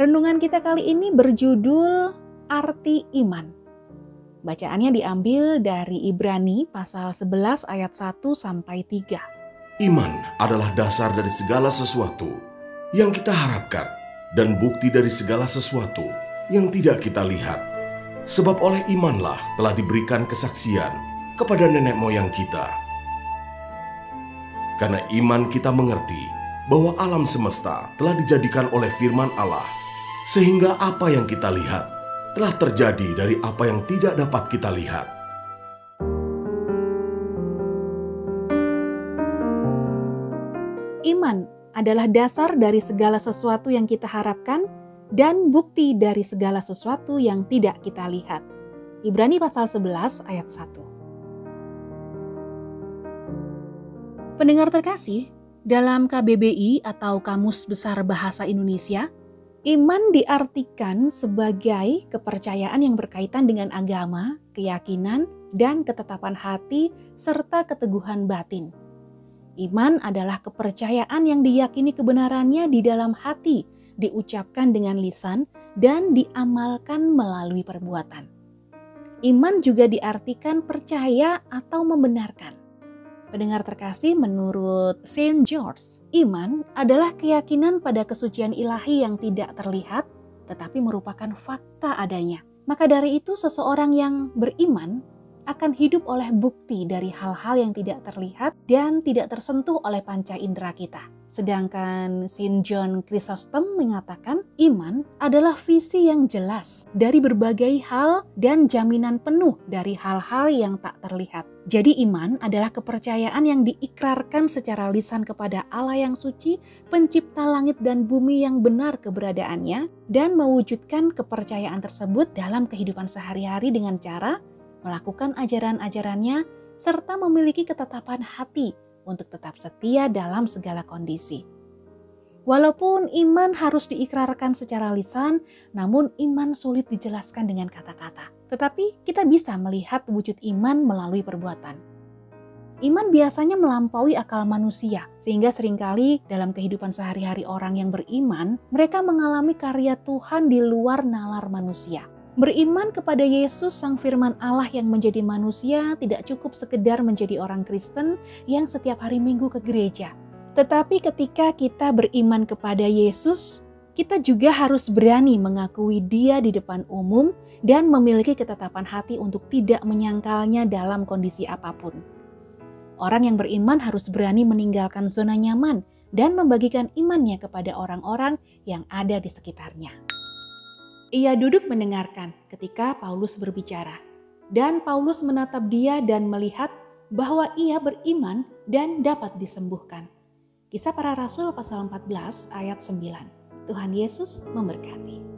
Renungan kita kali ini berjudul Arti Iman. Bacaannya diambil dari Ibrani pasal 11 ayat 1 sampai 3. Iman adalah dasar dari segala sesuatu yang kita harapkan dan bukti dari segala sesuatu yang tidak kita lihat. Sebab oleh imanlah telah diberikan kesaksian kepada nenek moyang kita. Karena iman kita mengerti bahwa alam semesta telah dijadikan oleh firman Allah sehingga apa yang kita lihat telah terjadi dari apa yang tidak dapat kita lihat. Iman adalah dasar dari segala sesuatu yang kita harapkan dan bukti dari segala sesuatu yang tidak kita lihat. Ibrani pasal 11 ayat 1. Pendengar terkasih, dalam KBBI atau Kamus Besar Bahasa Indonesia, Iman diartikan sebagai kepercayaan yang berkaitan dengan agama, keyakinan, dan ketetapan hati, serta keteguhan batin. Iman adalah kepercayaan yang diyakini kebenarannya di dalam hati, diucapkan dengan lisan, dan diamalkan melalui perbuatan. Iman juga diartikan percaya atau membenarkan. Pendengar terkasih, menurut Saint George, iman adalah keyakinan pada kesucian ilahi yang tidak terlihat, tetapi merupakan fakta adanya. Maka dari itu, seseorang yang beriman akan hidup oleh bukti dari hal-hal yang tidak terlihat dan tidak tersentuh oleh panca indera kita. Sedangkan Saint John Chrysostom mengatakan iman adalah visi yang jelas dari berbagai hal dan jaminan penuh dari hal-hal yang tak terlihat. Jadi iman adalah kepercayaan yang diikrarkan secara lisan kepada Allah yang suci, pencipta langit dan bumi yang benar keberadaannya, dan mewujudkan kepercayaan tersebut dalam kehidupan sehari-hari dengan cara melakukan ajaran-ajarannya, serta memiliki ketetapan hati untuk tetap setia dalam segala kondisi. Walaupun iman harus diikrarkan secara lisan, namun iman sulit dijelaskan dengan kata-kata. Tetapi kita bisa melihat wujud iman melalui perbuatan. Iman biasanya melampaui akal manusia, sehingga sering kali dalam kehidupan sehari-hari orang yang beriman, mereka mengalami karya Tuhan di luar nalar manusia. Beriman kepada Yesus Sang Firman Allah yang menjadi manusia tidak cukup sekedar menjadi orang Kristen yang setiap hari Minggu ke gereja. Tetapi ketika kita beriman kepada Yesus, kita juga harus berani mengakui dia di depan umum dan memiliki ketetapan hati untuk tidak menyangkalnya dalam kondisi apa pun. Orang yang beriman harus berani meninggalkan zona nyaman dan membagikan imannya kepada orang-orang yang ada di sekitarnya. Ia duduk mendengarkan ketika Paulus berbicara, dan Paulus menatap dia dan melihat bahwa ia beriman dan dapat disembuhkan. Kisah para Rasul pasal 14 ayat 9. Tuhan Yesus memberkati.